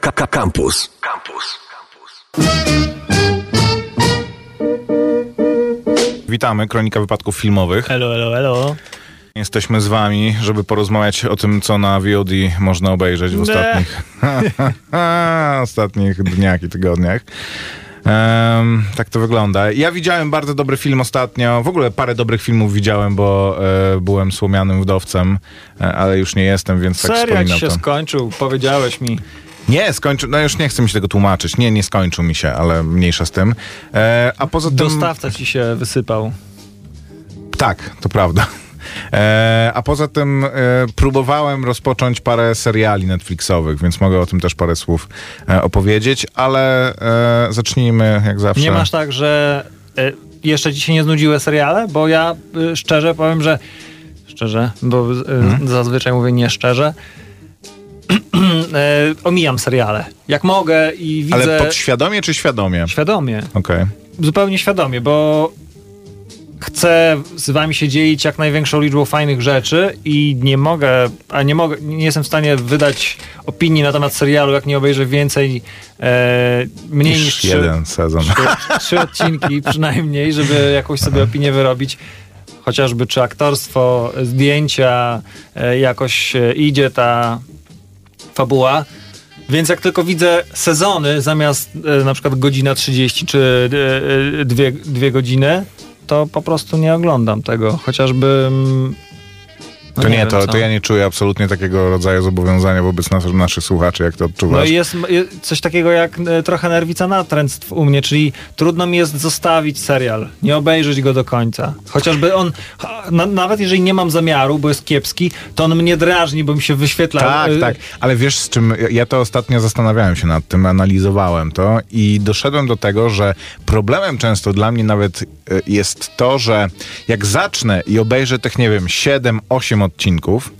Campus. Campus. Witamy, Kronika Wypadków Filmowych. Elo, elo, elo. Jesteśmy z wami, żeby porozmawiać o tym, co na VOD można obejrzeć w ostatnich, ostatnich dniach i tygodniach. Um, tak to wygląda. Ja widziałem bardzo dobry film ostatnio. W ogóle parę dobrych filmów widziałem, bo e, byłem słomianym wdowcem, e, ale już nie jestem, więc tak Serial wspominam ci się to. skończył, powiedziałeś mi. Nie, skończył. No już nie chcę mi się tego tłumaczyć. Nie, nie skończył mi się, ale mniejsza z tym. E, a poza tym. Dostawca ci się wysypał. Tak, to prawda. E, a poza tym e, próbowałem rozpocząć parę seriali Netflixowych, więc mogę o tym też parę słów e, opowiedzieć, ale e, zacznijmy jak zawsze. Nie masz tak, że e, jeszcze ci się nie znudziły seriale? Bo ja e, szczerze powiem, że szczerze, bo Mhm. zazwyczaj mówię nie szczerze, omijam seriale. Jak mogę i widzę Ale podświadomie czy świadomie? świadomie, Okej. zupełnie świadomie, bo chcę z wami się dzielić jak największą liczbą fajnych rzeczy i nie mogę, a nie mogę, nie jestem w stanie wydać opinii na temat serialu, jak nie obejrzę więcej, e, mniej niż Niż trzy, jeden sezon. trzy, trzy odcinki przynajmniej, żeby jakąś sobie opinię wyrobić. Chociażby czy aktorstwo, zdjęcia, e, jakoś e, idzie ta fabuła. Więc jak tylko widzę sezony zamiast e, na przykład godzina 30 czy e, e, dwie, dwie godziny, to po prostu nie oglądam tego. Chociażby. No To nie, wiem to, to ja nie czuję absolutnie takiego rodzaju zobowiązania wobec nas, naszych słuchaczy, jak to odczuwasz. No i jest jest coś takiego jak e, trochę nerwica natręctw u mnie, czyli trudno mi jest zostawić serial, nie obejrzeć go do końca. Chociażby on, na, nawet jeżeli nie mam zamiaru, bo jest kiepski, to on mnie drażni, bo mi się wyświetla. Tak, e, tak, ale wiesz z czym, ja- to ostatnio zastanawiałem się nad tym, analizowałem to i doszedłem do tego, że problemem często dla mnie nawet e, jest to, że jak zacznę i obejrzę tych, nie wiem, 7-8 odcinków,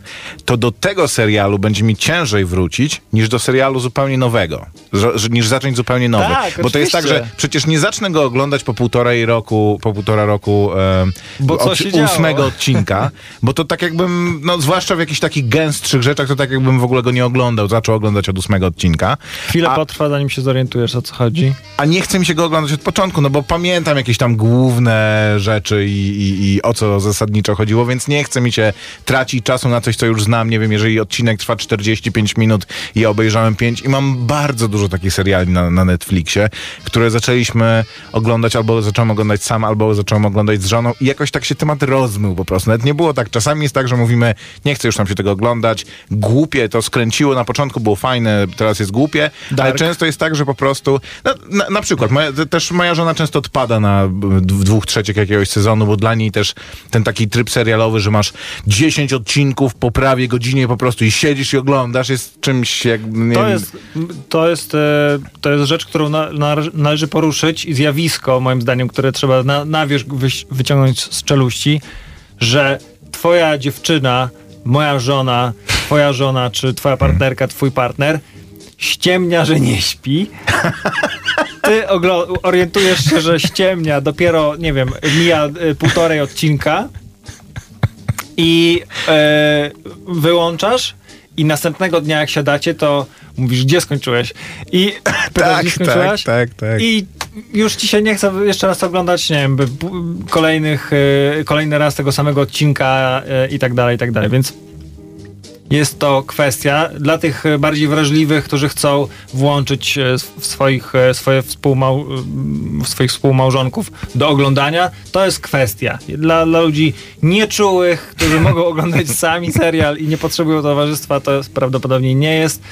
to do tego serialu będzie mi ciężej wrócić niż do serialu zupełnie nowego, że- niż zacząć zupełnie nowy. Tak, Bo to jest tak, że oczywiście. przecież nie zacznę go oglądać po półtorej roku, po półtora roku e, Bo od się działo? ósmego odcinka, bo to tak jakbym, no zwłaszcza w jakichś takich gęstszych rzeczach, to tak jakbym w ogóle go nie oglądał, zaczął oglądać od ósmego odcinka. Chwilę a, potrwa, zanim się zorientujesz, o co chodzi. a nie chce mi się go oglądać od początku, no bo pamiętam jakieś tam główne rzeczy i, i, i o co zasadniczo chodziło, więc nie chce mi się tracić czasu na coś, co już znam. Nie wiem, jeżeli odcinek trwa 45 minut i ja obejrzałem 5 i mam bardzo dużo takich seriali na, na Netflixie, które zaczęliśmy oglądać, albo zacząłem oglądać sam, albo zacząłem oglądać z żoną i jakoś tak się temat rozmył po prostu. Nawet nie było tak. Czasami jest tak, że mówimy, nie chcę już nam się tego oglądać, głupie to skręciło, na początku było fajne, teraz jest głupie, ale Dark. często jest tak, że po prostu, no, na, na przykład, moja, te- też moja żona często odpada na dwóch trzecich jakiegoś sezonu, bo dla niej też ten taki tryb serialowy, że masz 10 odcinków po prawie godzinie po prostu i siedzisz i oglądasz, jest czymś jak... Nie To wiem, jest, to, jest, e, to jest rzecz, którą na, na, należy poruszyć i zjawisko, moim zdaniem, które trzeba na, na wierzch wyciągnąć z czeluści, że twoja dziewczyna, moja żona, twoja żona, czy twoja partnerka, twój partner ściemnia, że nie śpi. Ty orientujesz się, że ściemnia dopiero, nie wiem, mija y, półtorej odcinka i e, wyłączasz i następnego dnia jak siadacie, to mówisz, gdzie skończyłeś? I pytasz, Tak, gdzie skończyłaś? tak, tak, tak. I już ci się nie chce jeszcze raz oglądać, nie wiem, kolejnych, e, kolejny raz tego samego odcinka e, i tak dalej, i tak dalej, więc jest to kwestia dla tych e, bardziej wrażliwych, którzy chcą włączyć e, swoich, e, swoje współmał, swoich współmałżonków do oglądania. To jest kwestia. Dla, dla ludzi nieczułych, którzy mogą oglądać sami serial i nie potrzebują towarzystwa, to prawdopodobnie nie jest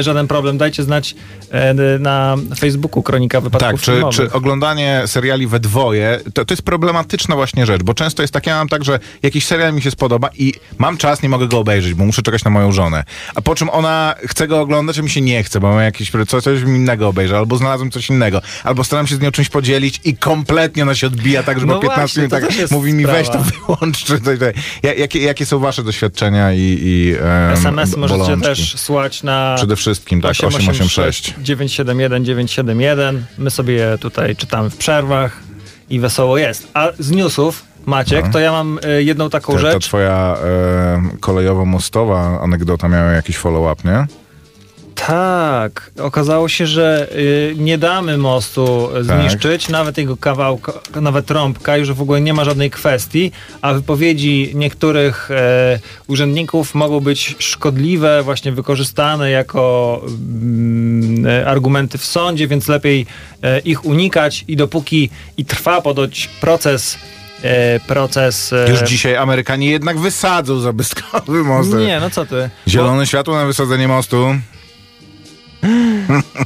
żaden problem. Dajcie znać na Facebooku Kronika Wypadków Tak, czy, Filmowych. czy oglądanie seriali we dwoje, to, to jest problematyczna właśnie rzecz, bo często jest tak, ja mam tak, że jakiś serial mi się spodoba i mam czas, nie mogę go obejrzeć, bo muszę czekać na moją żonę. A po czym ona chce go oglądać, a mi się nie chce, bo mam jakieś, coś, coś innego obejrzę, albo znalazłem coś innego, albo staram się z nią czymś podzielić i kompletnie ona się odbija tak, że No po 15 właśnie, minut tak mówi mi weź to sprawa. wyłącz, czy coś, coś. Ja- Jakie, jakie są wasze doświadczenia i, i em, SMS możecie bolączki? też słuchać na Przede wszystkim, tak, 886. 971 971. My sobie je tutaj czytamy w przerwach i wesoło jest. A z newsów, Maciek, to ja mam y, jedną taką Ta, ta rzecz. twoja e, kolejowo-mostowa anegdota miała jakiś follow-up, nie? Tak, okazało się, że y, nie damy mostu zniszczyć, nawet jego kawałka, nawet trąbka, już w ogóle nie ma żadnej kwestii, a wypowiedzi niektórych e, urzędników mogą być szkodliwe, właśnie wykorzystane jako mm, e, argumenty w sądzie, więc lepiej e, ich unikać i dopóki i trwa podoć proces e, proces... e, Już dzisiaj Amerykanie jednak wysadzą zabytkowy most. Nie, no co ty. Zielone światło na wysadzenie mostu.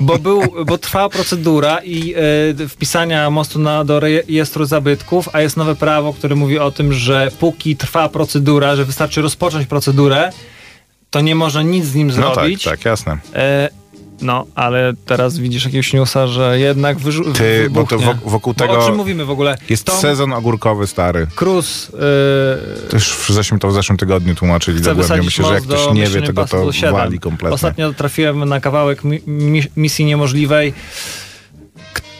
Bo, był, bo trwała procedura i e, wpisania mostu na, do rejestru zabytków, a jest nowe prawo, które mówi o tym, że póki trwa procedura, że wystarczy rozpocząć procedurę, to nie można nic z nim No zrobić. tak, tak, jasne. E, no, ale teraz widzisz jakiegoś newsa, że jednak wyrzu- Ty, bo to wybuchnie. wok- wokół Bo o tego czym mówimy w ogóle? jest Tom sezon ogórkowy stary. E, To już w zeszłym, to w zeszłym tygodniu tłumaczyli dogłębnie. Myślę, że jak ktoś nie wie, tego to Impossible 7. wali kompletnie. Ostatnio trafiłem na kawałek mi, mi, Misji Niemożliwej,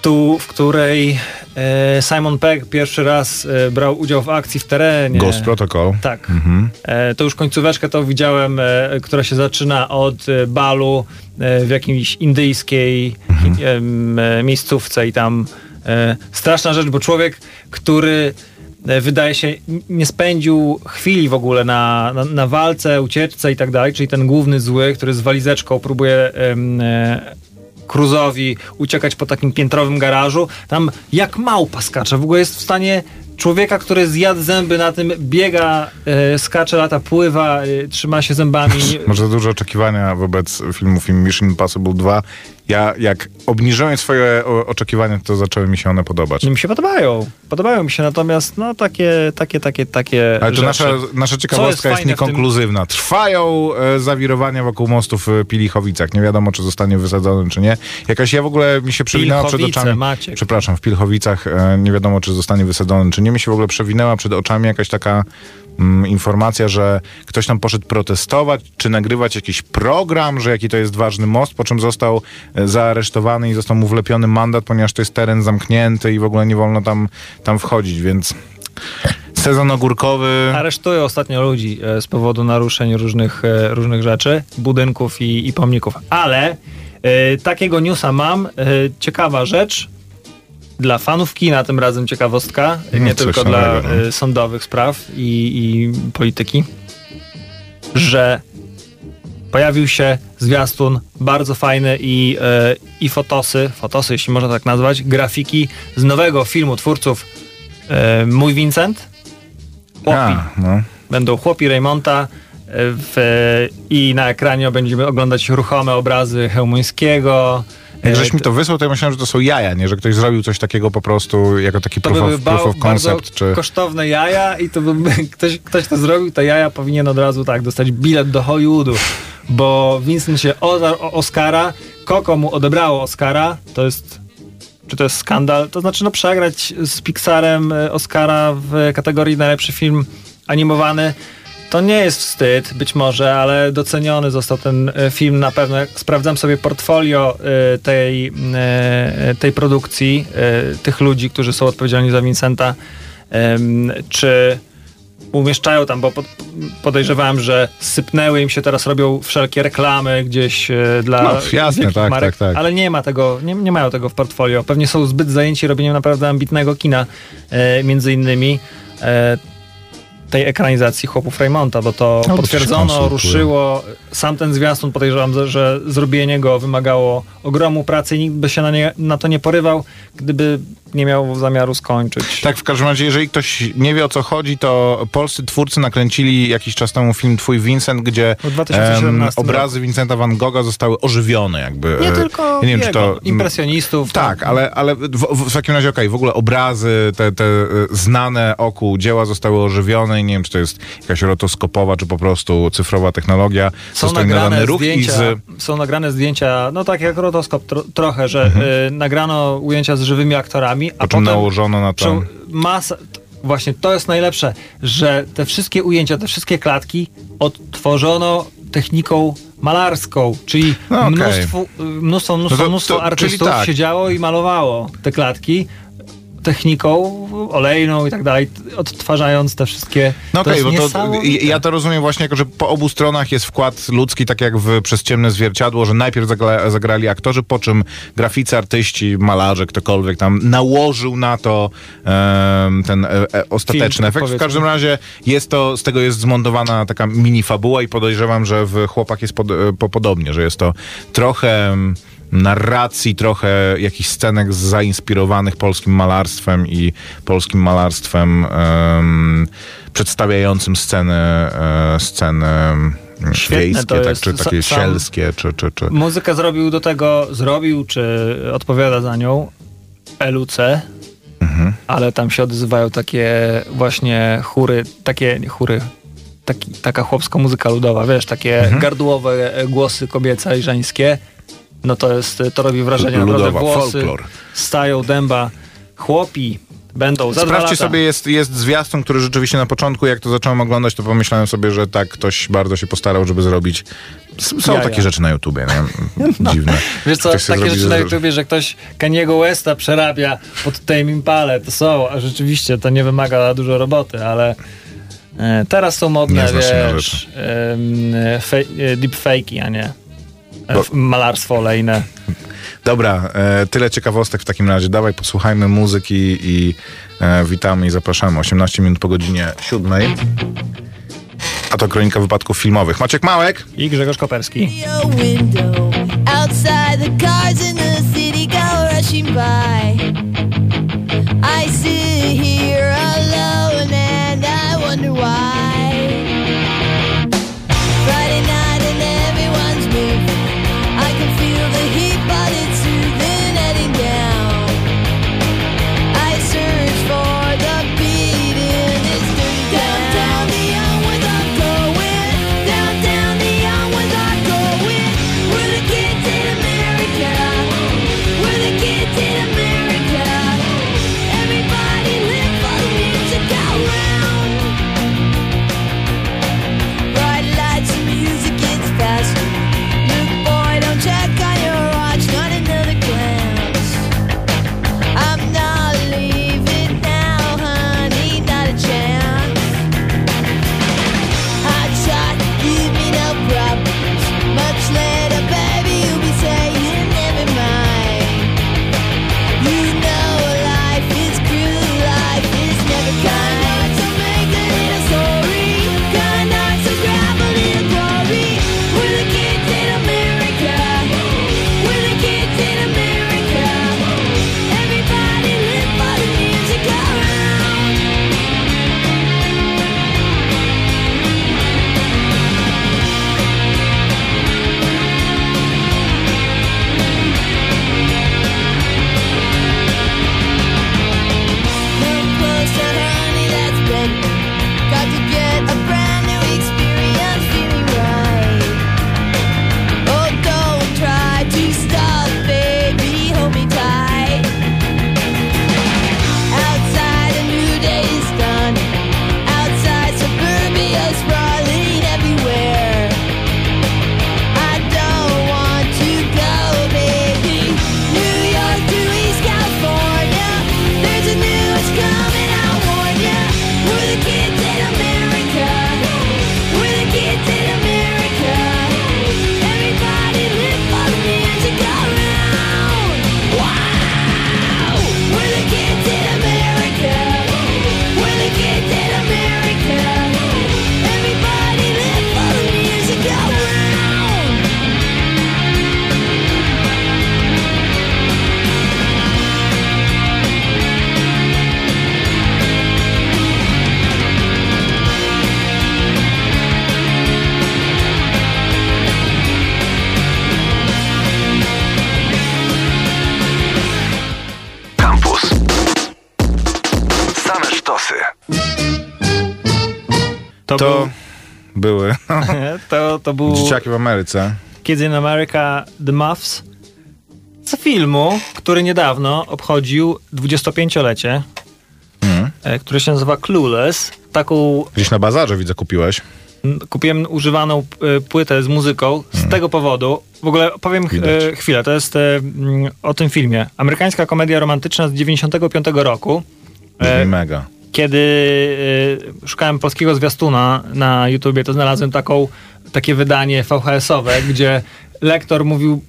ktu, w której e, Simon Pegg pierwszy raz e, brał udział w akcji w terenie. Ghost Protocol. Tak. Mhm. E, to już końcóweczkę to widziałem, e, która się zaczyna od e, balu e, w jakiejś indyjskiej e, miejscówce i tam straszna rzecz, bo człowiek, który wydaje się nie spędził chwili w ogóle na, na, na walce, ucieczce i tak dalej, czyli ten główny zły, który z walizeczką próbuje Cruzowi uciekać po takim piętrowym garażu. Tam jak małpa skacze. W ogóle jest w stanie człowieka, który zjadł zęby na tym, biega, e, skacze, lata, pływa, e, trzyma się zębami. Może za duże oczekiwania wobec filmu film Mission Impossible 2. Ja jak obniżyłem swoje oczekiwania, to zaczęły mi się one podobać. Mi się podobają. Podobają mi się, natomiast no takie, takie, takie, takie Ale to rzeczy. nasza, nasza ciekawostka jest jest, w tym- niekonkluzywna. Trwają e, zawirowania wokół mostów w Pilichowicach. Nie wiadomo, czy zostanie wysadzony, czy nie. Jakaś ja w ogóle mi się przewinęła przed oczami. Maciek. Przepraszam, w Pilchowicach e, nie wiadomo, czy zostanie wysadzony, czy nie. Mi się w ogóle przewinęła przed oczami jakaś taka informacja, że ktoś tam poszedł protestować, czy nagrywać jakiś program, że jaki to jest ważny most, po czym został e, zaaresztowany i został mu wlepiony mandat, ponieważ to jest teren zamknięty i w ogóle nie wolno tam, tam wchodzić, więc sezon ogórkowy... Aresztują ostatnio ludzi e, z powodu naruszeń różnych, e, różnych rzeczy, budynków i, i pomników. Ale takiego newsa mam. Ciekawa rzecz. Dla fanów kina tym razem ciekawostka, No, nie coś tylko dla no. e, sądowych spraw i, i polityki, że pojawił się zwiastun bardzo fajny i, e, i fotosy, fotosy jeśli można tak nazwać, grafiki z nowego filmu twórców e, Mój Vincent. Chłopi. A, no. Będą chłopi Raymonta w, i na ekranie będziemy oglądać ruchome obrazy Hełmońskiego. Jak żeś mi to wysłał, to ja myślałem, że to są jaja, nie? Że ktoś zrobił coś takiego po prostu jako taki to proof, of, proof of concept, czy... kosztowne jaja i to by, ktoś, ktoś to zrobił, te jaja powinien od razu tak dostać bilet do Hollywoodu, bo Vincent się odarł o Oscara, Coco mu odebrało Oscara, to jest czy to jest skandal? To znaczy no przegrać z Pixarem e, Oscara w kategorii najlepszy film animowany to nie jest wstyd, być może, ale doceniony został ten e, film na pewno. Jak sprawdzam sobie portfolio e, tej, e, tej produkcji, tych ludzi, którzy są odpowiedzialni za Vincenta, czy umieszczają tam, bo pod- podejrzewałem, że sypnęły im się, teraz robią wszelkie reklamy gdzieś dla No, jasne, wielkich tak, marek, tak, tak. ale nie ma tego, nie, nie mają tego w portfolio. Pewnie są zbyt zajęci robieniem naprawdę ambitnego kina, między innymi tej ekranizacji Chłopów Raymonta, bo to No, potwierdzono, ruszyło. Sam ten zwiastun podejrzewam, że- że zrobienie go wymagało ogromu pracy i nikt by się na, nie, na to nie porywał, gdyby nie miał zamiaru skończyć. Tak, w każdym razie, jeżeli ktoś nie wie o co chodzi, to polscy twórcy nakręcili jakiś czas temu film Twój Vincent, gdzie W 2017 obrazy Vincenta van Gogha zostały ożywione jakby. Nie E, tylko ja nie wiem, czy to... impresjonistów. Tak, ale, ale w, w, w takim razie okej, w ogóle obrazy, te, te e, znane oku dzieła zostały ożywione i nie wiem, czy to jest jakaś rotoskopowa, czy po prostu cyfrowa technologia. Są nagrane, ruch i zdjęcia, z... są nagrane zdjęcia, no tak jak rotoskop tro, trochę, że Mhm. y, nagrano ujęcia z żywymi aktorami, a czym potem nałożono na to... Prze- masa, właśnie to jest najlepsze, że te wszystkie ujęcia, te wszystkie klatki odtworzono techniką malarską, czyli No okej. mnóstwo, mnóstwo, mnóstwo, No to- mnóstwo to- artystów tak. siedziało i malowało te klatki. Techniką olejną i tak dalej, odtwarzając te wszystkie... No okej, jest bo to ja to rozumiem właśnie jako, że po obu stronach jest wkład ludzki, tak jak w Przez ciemne zwierciadło, że najpierw zagra, zagrali aktorzy, po czym graficy, artyści, malarze, ktokolwiek tam nałożył na to em, ten e, e, ostateczny Film, efekt. W każdym razie jest to, z tego jest zmontowana taka mini fabuła i podejrzewam, że w Chłopak jest pod, e, po, podobnie, że jest to trochę narracji, trochę jakichś scenek zainspirowanych polskim malarstwem i polskim malarstwem em, przedstawiającym sceny, e, sceny Świetne wiejskie, tak, czy takie Sam- sielskie, czy, czy, czy... Muzykę zrobił do tego, zrobił, czy odpowiada za nią LUC, Mhm. ale tam się odzywają takie właśnie chóry, takie chóry, taki, taka chłopska muzyka ludowa, wiesz, takie Mhm. gardłowe głosy kobiece i żeńskie. No to jest, to robi wrażenie, naprawdę Ludowa, włosy folklor. stają dęba. Chłopi będą za dwa Sprawdźcie lata. sobie, jest, jest zwiastun, który rzeczywiście na początku, jak to zacząłem oglądać, to pomyślałem sobie, że tak, ktoś bardzo się postarał, żeby zrobić... S- Są Jaja. takie rzeczy na YouTubie, nie? Dziwne. Wiesz co, takie zrobi, rzeczy na że- YouTubie, że ktoś Kaniego Westa przerabia pod Tame Impale, to są, a rzeczywiście to nie wymaga dużo roboty, ale e, teraz są modne, wiesz, e, deepfake'i, a nie Bo- f- malarstwo olejne. Dobra, e, tyle ciekawostek w takim razie. Dawaj, posłuchajmy muzyki i e, witamy i zapraszamy. 18 minut po godzinie 7. A to kronika wypadków filmowych. Maciek Małek. I Grzegorz Koperski. Outside, the cars in the city go rushing by. To, To były był, to, to był dzieciaki w Ameryce. Kids in America The Muffs z filmu, który niedawno obchodził 25-lecie, Mhm. e, który się nazywa Clueless. Taką Gdzieś na bazarze widzę kupiłeś. kupiłem używaną e, płytę z muzyką z Mhm. tego powodu, w ogóle powiem ch- e, chwilę, to jest mm, o tym filmie. Amerykańska komedia romantyczna z 95 roku. Mega. Kiedy y, szukałem polskiego zwiastuna na YouTubie, to znalazłem taką, takie wydanie VHS-owe, gdzie lektor mówił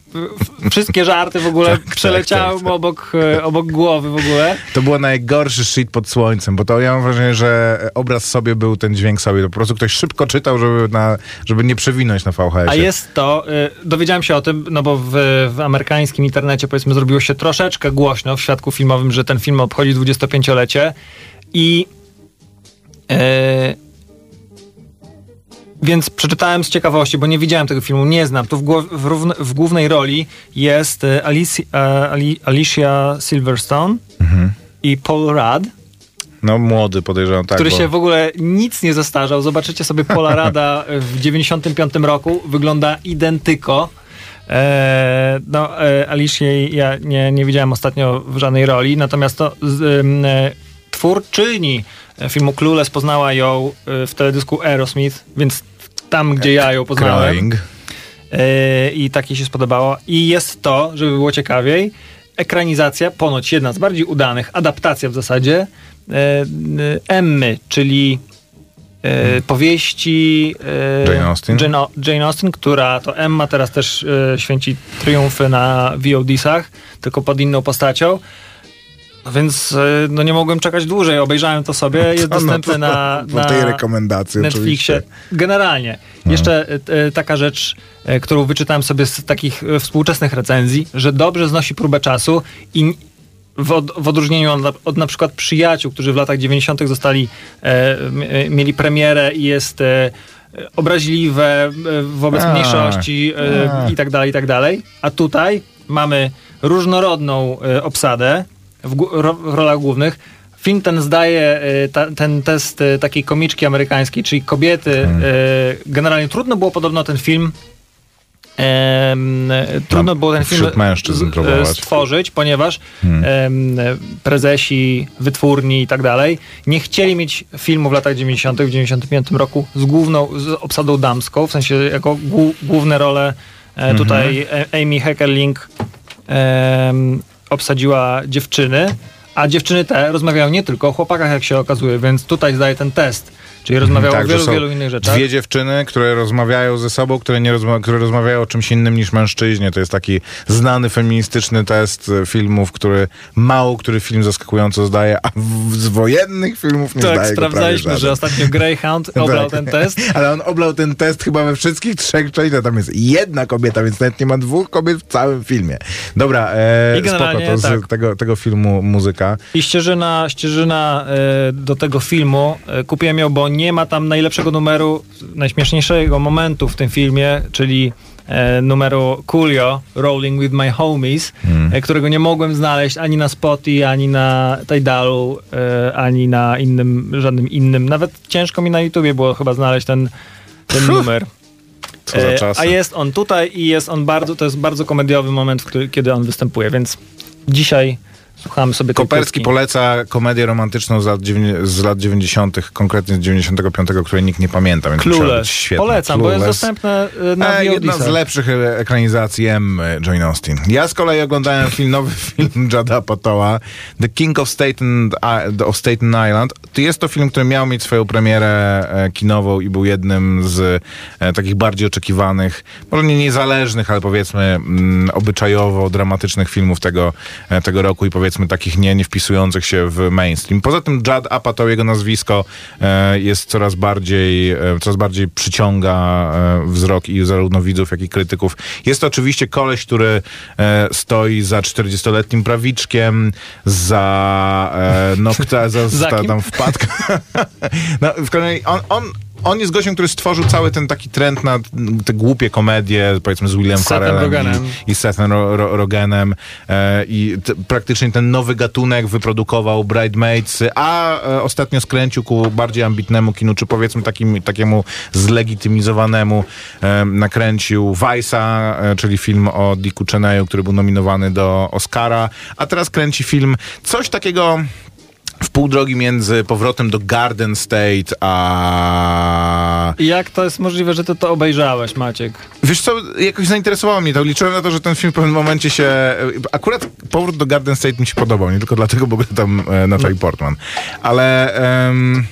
wszystkie żarty w ogóle Tak, przeleciały tak, tak. obok, y, obok głowy w ogóle. To było najgorszy shit pod słońcem, bo to ja mam wrażenie, że obraz sobie był ten dźwięk sobie. To po prostu ktoś szybko czytał, żeby, na, żeby nie przewinąć na VHS. A jest to, y, dowiedziałem się o tym, no bo w, w amerykańskim internecie powiedzmy zrobiło się troszeczkę głośno w świadku filmowym, że ten film obchodzi 25-lecie i e, więc przeczytałem z ciekawości, bo nie widziałem tego filmu, nie znam. Tu w, w, równe, w głównej roli jest e, Alici, e, Ali, Alicia Silverstone i Paul Rudd, No młody podejrzewam, tak. który bo... się w ogóle nic nie zestarzał. Zobaczycie sobie Paula Rada w 95 roku. Wygląda identyko. E, no, e, Alicia ja nie, nie widziałem ostatnio w żadnej roli, natomiast to z, e, twórczyni filmu Clueless poznała ją e, w teledysku Aerosmith, więc tam, gdzie ja ją poznałem. Crying. E, I tak jej się spodobało. I jest to, żeby było ciekawiej, ekranizacja, ponoć jedna z bardziej udanych, adaptacja w zasadzie, e, Emmy, czyli e, powieści Jane Austen? Jane, O- Jane Austen, która to Emma teraz też e, święci triumfy na VOD-sach, tylko pod inną postacią. No więc e, no nie mogłem czekać dłużej, obejrzałem to sobie, jest To no dostępne to na, po na tej rekomendacji Netflixie. oczywiście. Generalnie. Jeszcze e, e, taka rzecz, którą wyczytałem sobie z takich współczesnych recenzji, że dobrze znosi próbę czasu i w, od, w odróżnieniu od, od na przykład przyjaciół, którzy w latach 90. zostali, mieli premierę i jest obraźliwe wobec A, mniejszości a. i tak dalej, i tak dalej. A tutaj mamy różnorodną obsadę w, ro, rolach głównych. Film ten zdaje e, ta, ten test e, takiej komiczki amerykańskiej, czyli kobiety. Hmm. e, Generalnie trudno było podobno ten film em, e, trudno było ten film z- stworzyć, ponieważ Hmm. em, prezesi, wytwórni i tak dalej nie chcieli mieć filmu w latach 90., w 95 roku z główną, z obsadą damską, w sensie jako głó- główne role Mhm. e, tutaj e, Amy Heckerling em, obsadziła dziewczyny, a dziewczyny te rozmawiają nie tylko o chłopakach, jak się okazuje, więc tutaj zdaje ten test, czyli rozmawiają Tak, o wielu, wielu innych rzeczach. Dwie dziewczyny, które rozmawiają ze sobą, które, nie rozma- które rozmawiają o czymś innym niż mężczyźnie. To jest taki znany feministyczny test e, filmów, który mało który film zaskakująco zdaje, a w, z wojennych filmów nie tak, zdaje prawie sprawdzaliśmy, że ostatnio Greyhound oblał Tak. ten test. Ale on oblał ten test chyba we wszystkich trzech częściach. Tam jest jedna kobieta, więc nawet nie ma dwóch kobiet w całym filmie. Dobra, e, spoko, to z tak. tego, tego filmu muzyka. I ścieżyna, ścieżyna e, do tego filmu e, kupiłem ją, bo nie ma tam najlepszego numeru, najśmieszniejszego momentu w tym filmie, czyli e, numeru Coolio, Rolling with My Homies, e, którego nie mogłem znaleźć ani na Spotify, ani na Tidalu, e, ani na innym, żadnym innym. Nawet ciężko mi na YouTubie było chyba znaleźć ten, ten numer. Co za czasy. A jest on tutaj i jest on bardzo, to jest bardzo komediowy moment, który, kiedy on występuje, więc dzisiaj słuchamy sobie Koperski poleca komedię romantyczną z lat, z lat 90., konkretnie z 95, której nikt nie pamięta, więc Clueless. Polecam, bo jest Clueless. dostępne y, na E, jedna z lepszych e, ekranizacji M. Jane Austen. Ja z kolei oglądałem film, nowy film Jada Patoa, The King of Staten, of Staten Island. To Jest to film, który miał mieć swoją premierę e, kinową i był jednym z e, takich bardziej oczekiwanych, może nie niezależnych, ale powiedzmy mm, obyczajowo dramatycznych filmów tego, e, tego roku i powiedzmy takich nie, nie wpisujących się w mainstream. Poza tym Judd Apatow, jego nazwisko e, jest coraz bardziej, e, coraz bardziej przyciąga e, wzrok i zarówno widzów, jak i krytyków. Jest to oczywiście koleś, który stoi za 40-letnim prawiczkiem, za no, kto, za, Za tam wpadka. no, w kolei on, on on jest gościem, który stworzył cały ten taki trend na te głupie komedie, powiedzmy z Sethem Farrellem i, i Sethem Ro, Ro, Rogenem e, i praktycznie ten nowy gatunek wyprodukował Bridesmaids, a e, ostatnio skręcił ku bardziej ambitnemu kinu, czy powiedzmy takim, takiemu zlegitymizowanemu e, nakręcił Vice'a, e, czyli film o Dicku Cheneyu, który był nominowany do Oscara, a teraz kręci film. Coś takiego w pół drogi między powrotem do Garden State, a... Jak to jest możliwe, że ty to obejrzałeś, Maciek? Wiesz co, jakoś zainteresowało mnie to. Liczyłem na to, że ten film w pewnym momencie się... Akurat powrót do Garden State mi się podobał, nie tylko dlatego, bo gra tam e, Natalie Portman. Ale... em,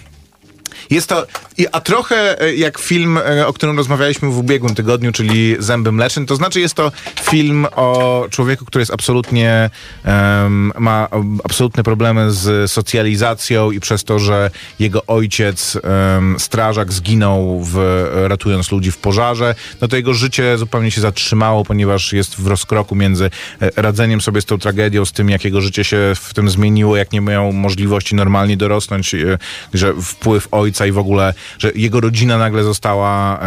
jest to, i- a trochę e, jak film, e, o którym rozmawialiśmy w ubiegłym tygodniu, czyli Zęby Mleczne, to znaczy jest to film o człowieku, który jest absolutnie, em, ma um, absolutne problemy z socjalizacją i przez to, że jego ojciec, em, strażak, zginął w, ratując ludzi w pożarze, no to jego życie zupełnie się zatrzymało, ponieważ jest w rozkroku między e, radzeniem sobie z tą tragedią, z tym, jak jego życie się w tym zmieniło, jak nie miał możliwości normalnie dorosnąć, że wpływ ojca i w ogóle, że jego rodzina nagle została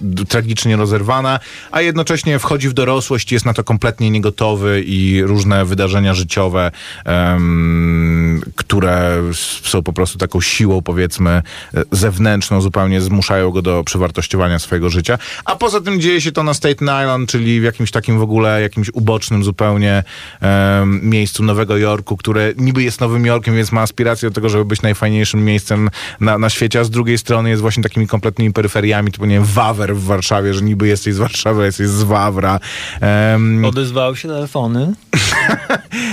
d- tragicznie rozerwana, a jednocześnie wchodzi w dorosłość jest na to kompletnie niegotowy i różne wydarzenia życiowe, em, które są po prostu taką siłą, powiedzmy, e, zewnętrzną, zupełnie zmuszają go do przewartościowania swojego życia. A poza tym dzieje się to na Staten Island, czyli w jakimś takim w ogóle, jakimś ubocznym zupełnie em, miejscu Nowego Jorku, które niby jest Nowym Jorkiem, więc ma aspirację do tego, żeby być najfajniejszym miejscem na, na świecie, z drugiej strony jest właśnie takimi kompletnymi peryferiami, typu nie wiem, Wawer w Warszawie, że niby jesteś z Warszawy, jesteś z Wawra. Em, Odezwały się telefony.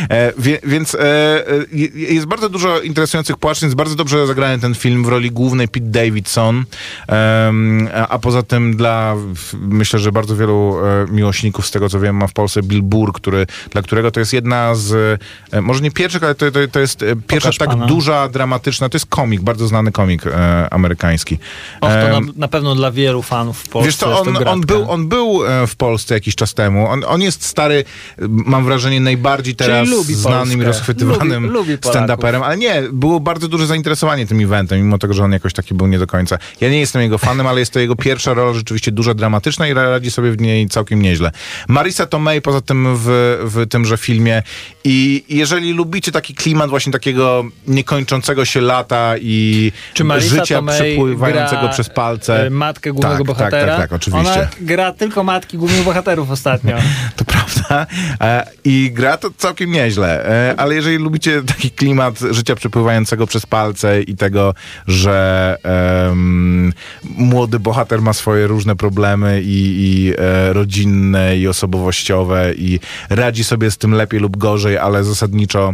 E, wie, więc e, e, je- jest bardzo dużo interesujących płaszczyzn. Jest bardzo dobrze zagrany ten film w roli głównej Pete Davidson. Em, a, a poza tym dla, myślę, że bardzo wielu e, miłośników, z tego co wiem, ma w Polsce Bill Burr, który, dla którego to jest jedna z, e, może nie pierwszych, ale to, to, to jest e, pierwsza Pokaż tak pana. duża, dramatyczna, to jest komik, bardzo znany komik amerykański. Och, to na, na pewno dla wielu fanów w Polsce Wiesz co, on, to on, był, on był e, w Polsce jakiś czas temu. On, on jest stary, mam wrażenie, najbardziej teraz znanym i rozchwytywanym stand-uperem, ale nie, było bardzo duże zainteresowanie tym eventem, mimo tego, że on jakoś taki był nie do końca. Ja nie jestem jego fanem, ale jest to jego pierwsza rola rzeczywiście duża, dramatyczna i radzi sobie w niej całkiem nieźle. Marisa Tomei poza tym w, w tymże filmie i jeżeli lubicie taki klimat właśnie takiego niekończącego się lata i Czy Marisa życia przepływającego przez palce. e, matkę głównego tak, bohatera. Tak, tak, tak, oczywiście. Ona gra tylko matki głównych bohaterów ostatnio. To prawda. E, I gra to całkiem nieźle. E, Ale jeżeli lubicie taki klimat życia przepływającego przez palce i tego, że em, młody bohater ma swoje różne problemy i, i e, rodzinne, i osobowościowe i radzi sobie z tym lepiej lub gorzej, ale zasadniczo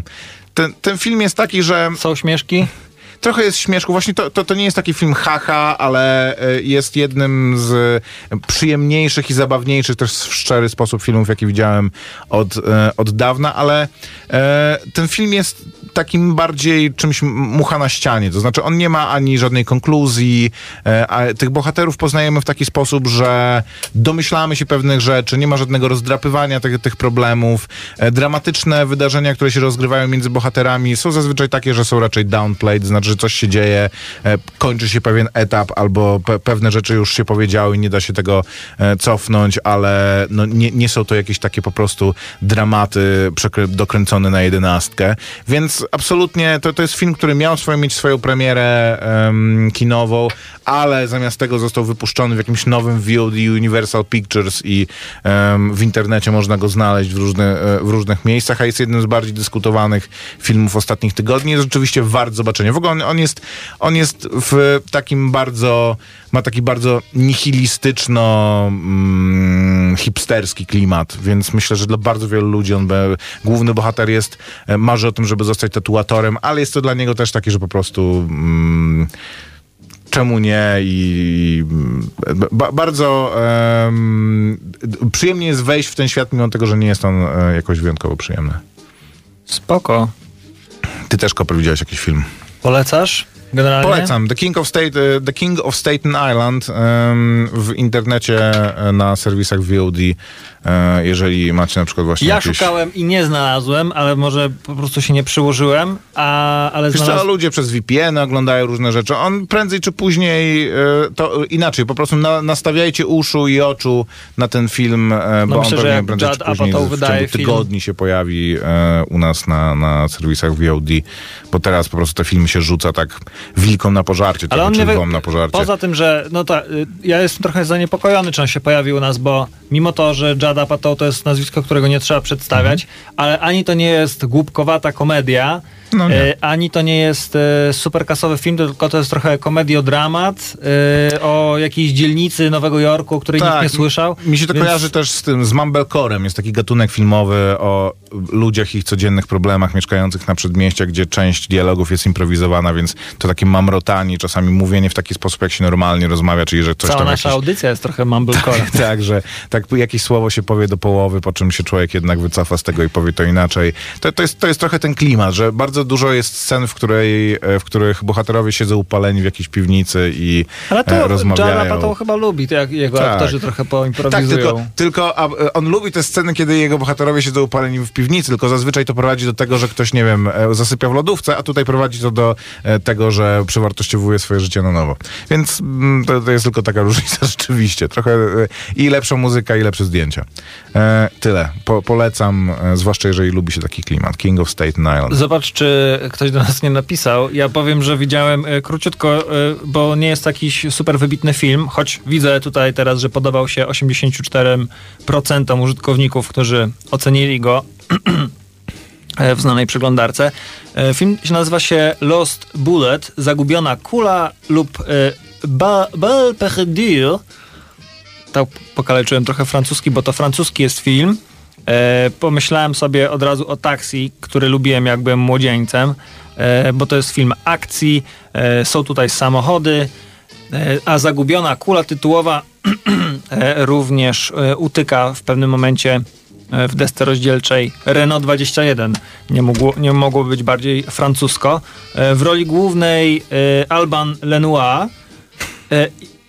ten, ten film jest taki, że Są śmieszki? Trochę jest śmieszku. Właśnie to, to, to nie jest taki film haha, ale e, jest jednym z przyjemniejszych i zabawniejszych też w szczery sposób filmów, jakie widziałem od, e, od dawna, ale e, ten film jest takim bardziej czymś mucha na ścianie. To znaczy on nie ma ani żadnej konkluzji, e, a tych bohaterów poznajemy w taki sposób, że domyślamy się pewnych rzeczy, nie ma żadnego rozdrapywania tych, tych problemów. E, dramatyczne wydarzenia, które się rozgrywają między bohaterami są zazwyczaj takie, że są raczej downplayed, znaczy, że coś się dzieje, e, kończy się pewien etap albo pe- pewne rzeczy już się powiedziały i nie da się tego cofnąć, ale no, nie, nie są to jakieś takie po prostu dramaty dokręcone na jedenastkę. Więc absolutnie to, to jest film, który miał swoją, mieć swoją premierę em, kinową, ale zamiast tego został wypuszczony w jakimś nowym VOD Universal Pictures i em, w internecie można go znaleźć w, różne, e, w różnych miejscach, a jest jednym z bardziej dyskutowanych filmów ostatnich tygodni. Jest rzeczywiście wart zobaczenia. W ogóle on, on, jest, on jest w takim bardzo, ma taki bardzo nihilistyczno mm, hipsterski klimat, więc myślę, że dla bardzo wielu ludzi on główny bohater jest, e, marzy o tym, żeby zostać tatuatorem, ale jest to dla niego też takie, że po prostu mm, czemu nie i ba, bardzo em, przyjemnie jest wejść w ten świat, mimo tego, że nie jest on e, jakoś wyjątkowo przyjemny. Spoko. Ty też, Koper, widziałeś jakiś film? Polecasz? Generalnie? Polecam. The King of, State, e, The King of Staten Island em, w internecie e, na serwisach VOD, jeżeli macie na przykład właśnie Ja jakieś... szukałem i nie znalazłem, ale może po prostu się nie przyłożyłem, a, ale Wiesz co, znalazłem... ludzie przez VPN oglądają różne rzeczy. On prędzej czy później, e, to inaczej, po prostu na, nastawiajcie uszu i oczu na ten film, e, bo No myślę, on pewnie prędzej czy później w wydaje ciągu film- tygodni się pojawi e, u nas na, na serwisach VOD, bo teraz po prostu te filmy się rzuca tak wilkom na pożarcie, Ale trochę, on nie wy... na pożarcie. Poza tym, że no ta, y, ja jestem trochę zaniepokojony, czy on się pojawił u nas, bo mimo to, że Apatow to jest nazwisko, którego nie trzeba przedstawiać, Mhm. ale ani to nie jest głupkowata komedia, No. E, ani to nie jest e, super kasowy film, tylko to jest trochę komediodramat e, o jakiejś dzielnicy Nowego Jorku, o której nikt nie słyszał. Mi się to więc- kojarzy też z tym, z Mumblecorem. Jest taki gatunek filmowy o ludziach i ich codziennych problemach mieszkających na przedmieściach, gdzie część dialogów jest improwizowana, więc to takie mamrotanie, czasami mówienie w taki sposób, jak się normalnie rozmawia, czyli że coś Cała tam nasza jakiś... audycja jest trochę mumblecore. Tak, że tak jakieś słowo się powie do połowy, po czym się człowiek jednak wycofa z tego i powie to inaczej. To, to, jest, to jest trochę ten klimat, że bardzo dużo jest scen, w, której, e, w których bohaterowie siedzą upaleni w jakiejś piwnicy i Ale e, to John rozmawiają. Apatow chyba lubi, to jak jego Tak. aktorzy trochę Tak, poimprowizują. tylko, tylko a, e, on lubi te sceny, kiedy jego bohaterowie siedzą upaleni w piwnicy, tylko zazwyczaj to prowadzi do tego, że ktoś, nie wiem, e, zasypia w lodówce, a tutaj prowadzi to do e, tego, że przewartościowuje swoje życie na nowo. Więc mm, to, to jest tylko taka różnica rzeczywiście. Trochę e, i lepsza muzyka, i lepsze zdjęcia. E, tyle. Po, polecam, e, zwłaszcza jeżeli lubi się taki klimat. King of Staten Island. Zobacz, czy ktoś do nas nie napisał. Ja powiem, że widziałem e, króciutko, e, bo nie jest jakiś super wybitny film, choć widzę tutaj teraz, że podobał się 84% użytkowników, którzy ocenili go e, w znanej przeglądarce. Film nazywa się Lost Bullet, Zagubiona kula lub Ba- Belle Perdue. Tak pokaleczyłem trochę francuski, bo to francuski jest film. E, pomyślałem sobie od razu o taksi, który lubiłem jak byłem młodzieńcem, e, bo to jest film akcji, e, są tutaj samochody, a zagubiona kula tytułowa również utyka w pewnym momencie w desce rozdzielczej Renault 21. Nie, mogło, nie mogło być bardziej francusko. W roli głównej Alban Lenoir.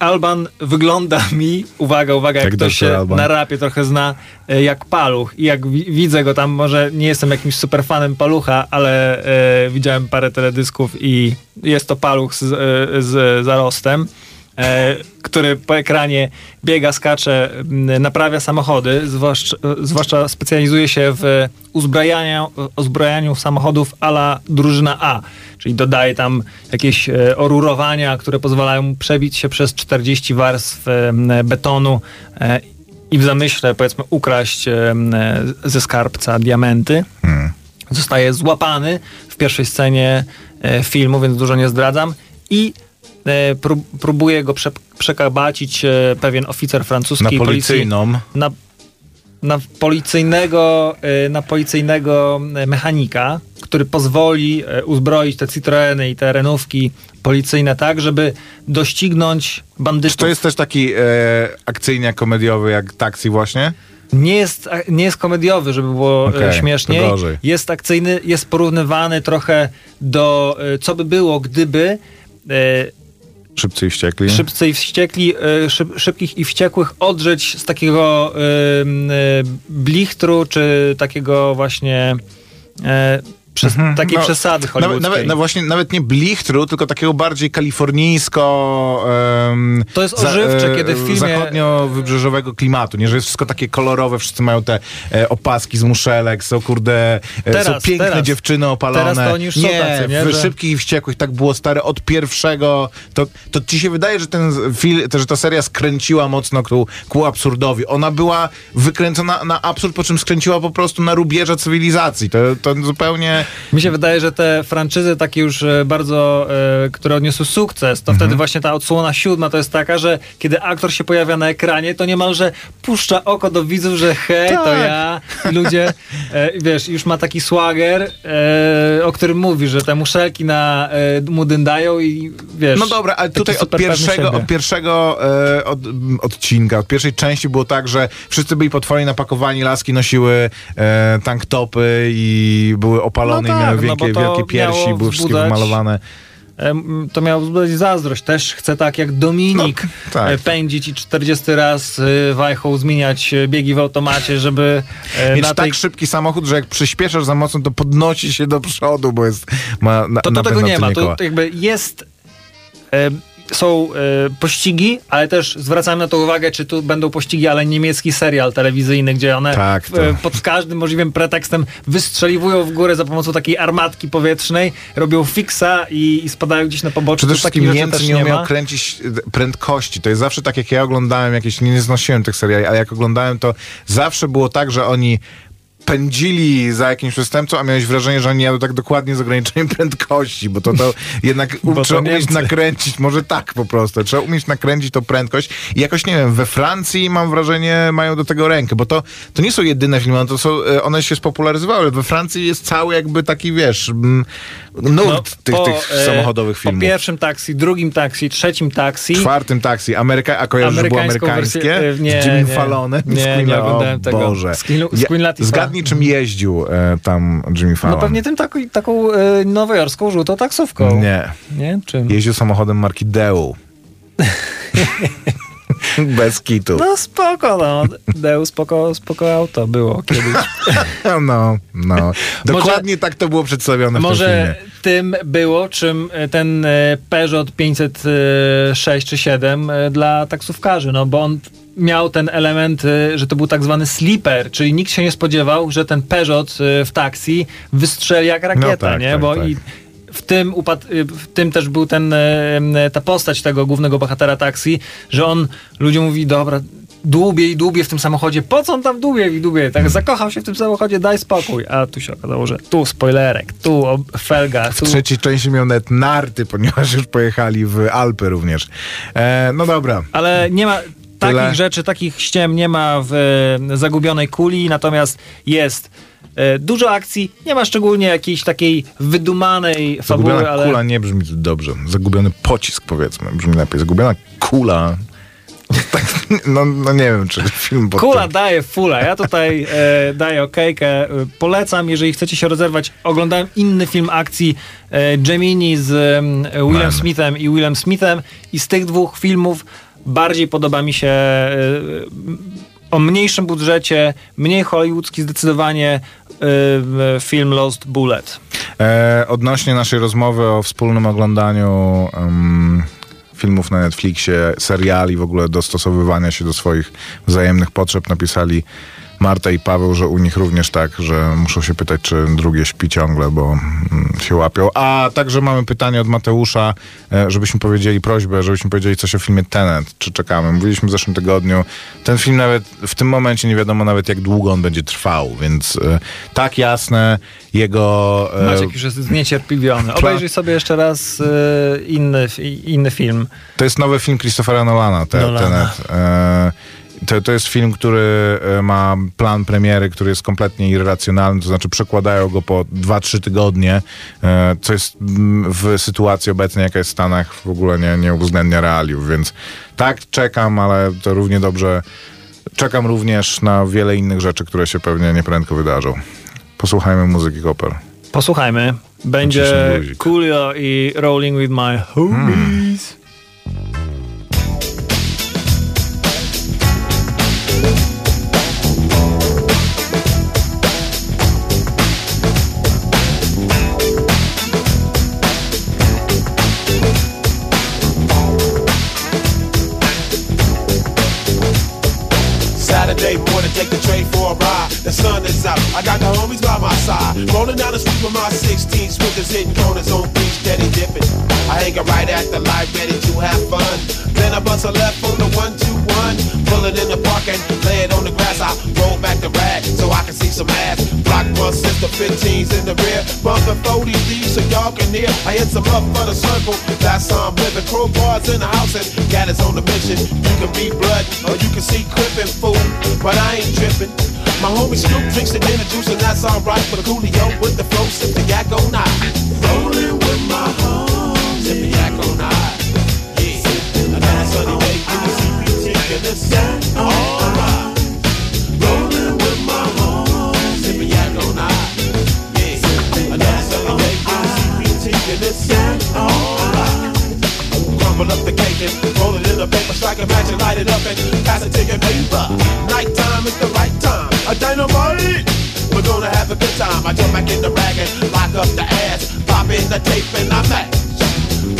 Alban wygląda mi, uwaga, uwaga, jak Jak ktoś się Alban. na rapie trochę zna, e, jak paluch. I jak wi- widzę go tam, może nie jestem jakimś super fanem palucha, ale e, widziałem parę teledysków i jest to paluch z, e, z zarostem. E, który po ekranie biega, skacze, naprawia samochody, zwłaszcza, zwłaszcza specjalizuje się w uzbrajaniu, uzbrajaniu samochodów ala drużyna A, czyli dodaje tam jakieś e, orurowania, które pozwalają mu przebić się przez 40 warstw betonu e, i w zamyśle powiedzmy ukraść em, ze skarbca diamenty. Zostaje złapany w pierwszej scenie e, filmu, więc dużo nie zdradzam i e, próbuje go prze, przekabacić e, pewien oficer francuskiej Na policji policyjną. na, na policyjnego, e, na policyjnego e, mechanika, który pozwoli e, uzbroić te Citroeny i te Renówki policyjne tak, żeby doścignąć bandytów. Czy to jest też taki e, akcyjnie komediowy jak taksi właśnie? Nie jest, nie jest komediowy, żeby było okay, śmieszniej. Jest akcyjny, jest porównywany trochę do e, co by było, gdyby e, Szybcy i wściekli. szybcy i wściekli, e, szyb, szybkich i wściekłych odrzeć z takiego e, e, blichtru, czy takiego właśnie e, przez, takiej No, przesady hollywoodzkiej. nawet, no właśnie, nawet nie blichtru, tylko takiego bardziej kalifornijsko... em, To jest ożywcze, e, kiedy w filmie- Zachodnio-wybrzeżowego klimatu, nie? Że jest wszystko takie kolorowe, wszyscy mają te e, opaski z muszelek, są kurde... E, są Teraz, piękne teraz. dziewczyny opalone. Teraz to oni już są nie, tacy, nie? w Że- Szybkich i Wściekłych tak było stare od pierwszego... To, to ci się wydaje, że ten film, że ta seria skręciła mocno ku, ku absurdowi. Ona była wykręcona na absurd, po czym skręciła po prostu na rubieża cywilizacji. To, to zupełnie... Mi się wydaje, że te franczyzy takie już e, bardzo, e, które odniosły sukces, to Mhm. wtedy właśnie ta odsłona siódma to jest taka, że kiedy aktor się pojawia na ekranie, to niemalże puszcza oko do widzów, że hej, to Tak. ja. I ludzie, e, wiesz, już ma taki swagger, e, o którym mówi, że te muszelki na mu dyndają i wiesz... No dobra, ale tutaj od pierwszego, od pierwszego od, odcinka, od pierwszej części było tak, że wszyscy byli potwornie napakowani, laski nosiły tank topy i były opalone No i miały tak, no wielkie, wielkie piersi, były wszystkie wzbudzać- wymalowane. Em, To miało wzbudzać zazdrość. Też chcę tak jak Dominik No, tak. e, pędzić i 40 raz e, wajchą zmieniać e, biegi w automacie, żeby Mieć tak tej... szybki samochód, że jak przyspieszasz za mocno, to podnosi się do przodu, bo jest ma na, To, to tego nie ma. To, jakby jest... E, są e, pościgi, ale też zwracam na to uwagę, czy tu będą pościgi, ale niemiecki serial telewizyjny, gdzie one Tak, e, pod każdym możliwym pretekstem wystrzeliwują w górę za pomocą takiej armatki powietrznej, robią fiksa i, i spadają gdzieś na pobocze. Przede wszystkim Niemcy nie nie umiał ma. kręcić e, prędkości. To jest zawsze tak, jak ja oglądałem jakieś, nie, nie znosiłem tych seriali, ale jak oglądałem, to zawsze było tak, że oni pędzili za jakimś przestępcą, a miałeś wrażenie, że oni jadą tak dokładnie z ograniczeniem prędkości, bo to, to jednak to trzeba umieć nakręcić, może tak po prostu, trzeba umieć nakręcić tą prędkość i jakoś, nie wiem, we Francji mam wrażenie, mają do tego rękę, bo to, to nie są jedyne filmy, no to są, e, one się spopularyzowały, we Francji jest cały jakby taki, wiesz, nurt tych, po, tych e, samochodowych Po filmów. pierwszym taksi, drugim taksi, trzecim taksi. Czwartym taksi, Ameryka, a kojarzysz, że było amerykańskie? wersję, e, nie, z Jimmy nie. Fallonem? Nie, nie La- oglądałem tego. Boże. Z Queen- z Ja- Queen Latifah. Zgadnij, czym jeździł e, tam Jimmy Fallon. No pewnie tym taką, taką e, nowojorską żółtą taksówką. Nie. Nie? Czym? Jeździł samochodem marki Deu. Bez kitu. No spoko, no. Deu, spoko, spoko auto było kiedyś. No, no. Dokładnie tak to było przedstawione w Może tym było, czym e, ten e, Peugeot 506 czy 7 e, dla taksówkarzy, no bo on miał ten element, e, że to był tak zwany sleeper, czyli nikt się nie spodziewał, że ten Peugeot e, w taksi wystrzeli jak rakieta, tak, nie? tak, bo tak. i w tym, y, w tym też był ten, ta postać tego głównego bohatera taksi, że on ludziom mówi, dobra, dłubie i dłubie w tym samochodzie, po co on tam dłubie i dłubie? Tak zakochał się w tym samochodzie, daj spokój. A tu się okazało, że tu spoilerek, tu felga, tu... W trzeciej części miał nawet narty, ponieważ już pojechali w Alpy również. E, no dobra. Ale nie ma takich Tyle. rzeczy, takich ściem nie ma w e, Zagubionej Kuli, natomiast jest e, dużo akcji, nie ma szczególnie jakiejś takiej wydumanej fabuły, Zagubiona ale... kula nie brzmi dobrze. Zagubiony pocisk, powiedzmy, brzmi lepiej. Zagubiona kula. Tak, no, no nie wiem, czy film pod Kula tym- daje fula. Ja tutaj e, daję okejkę. E, Polecam, jeżeli chcecie się rozerwać. Oglądałem inny film akcji e, Gemini z em, Willem Man. Smithem i Willem Smithem i z tych dwóch filmów bardziej podoba mi się e, o mniejszym budżecie, mniej hollywoodzki zdecydowanie e, film Lost Bullet. E, odnośnie naszej rozmowy o wspólnym oglądaniu em, filmów na Netflixie, seriali, w ogóle dostosowywania się do swoich wzajemnych potrzeb, napisali Marta i Paweł, że u nich również tak, że muszą się pytać, czy drugie śpi ciągle, bo mm, się łapią. A także mamy pytanie od Mateusza, e, żebyśmy powiedzieli prośbę, żebyśmy powiedzieli coś o filmie Tenet. Czy czekamy? Mówiliśmy w zeszłym tygodniu. Ten film nawet w tym momencie nie wiadomo nawet jak długo on będzie trwał, więc e, tak jasne jego... e, Maciek już jest zniecierpliwiony. Obejrzyj sobie jeszcze raz inny, inny film. To jest nowy film Christophera Nolana, te, Nolana. Tenet. To, to jest film, który e, ma plan premiery, który jest kompletnie irracjonalny, to znaczy przekładają go po 2-3 tygodnie, e, co jest mm, w sytuacji obecnej, jaka jest w Stanach, w ogóle nie, nie uwzględnia realiów, więc tak, czekam, ale to równie dobrze czekam również na wiele innych rzeczy, które się pewnie nieprędko wydarzą. Posłuchajmy muzyki Koper. Posłuchajmy. Będzie. Coolio i Rolling with My Homies. Saturday I got the homies by my side. Rolling down the street with my 16 swingers hitting corners on beach, steady dipping. I hang right at the light, ready to have fun. Then I bust a left on the one two one, pull it in the park and lay it on the grass. I roll back the rag so I can see some ass. Block one sister, 15s in the rear, bumping 40 these so y'all can hear. I hit some up for the circle, that's how I'm living. Crowbars in the house and got us on the mission. You can be blood or you can see crippin' fool, but I ain't tripping. My homie Snoop drinks the dinner juice and that's alright. But a coolio with the flow, sip the yak on night. Rolling with my homies, sip the yak on night. Yeah, another sunny day in the CPT and the sun. Alright. Rolling with my homies, sip the. Yeah, sunny day the the up the cake and roll it in a paper, strike a match and light it up and pass it to your neighbor. Nighttime is the right time. A dynamite. We're gonna have a good time. I jump back in the rag and lock up the ass. Pop in the tape and I match.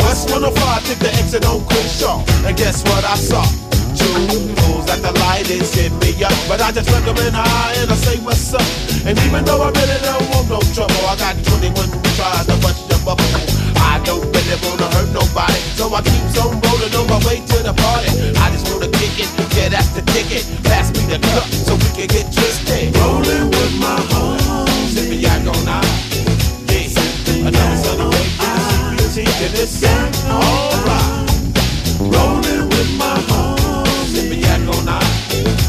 West 105, took the exit on Crenshaw. And guess what I saw? Two fools at the light is hit me up. But I just look 'em in the eye and I say, what's up? And even though I really don't want no trouble, I got 21 tries to bust your bubble. I don't that wanna hurt nobody. So I keep on rolling on my way to the party. I just wanna kick it, yeah, that's the ticket. Pass me the cup so we can get twisted. Rolling with my homies. Sipping yak on I. Yeah, another sunny day. Taking this alright. Rolling with my homies. Sipping yak on I.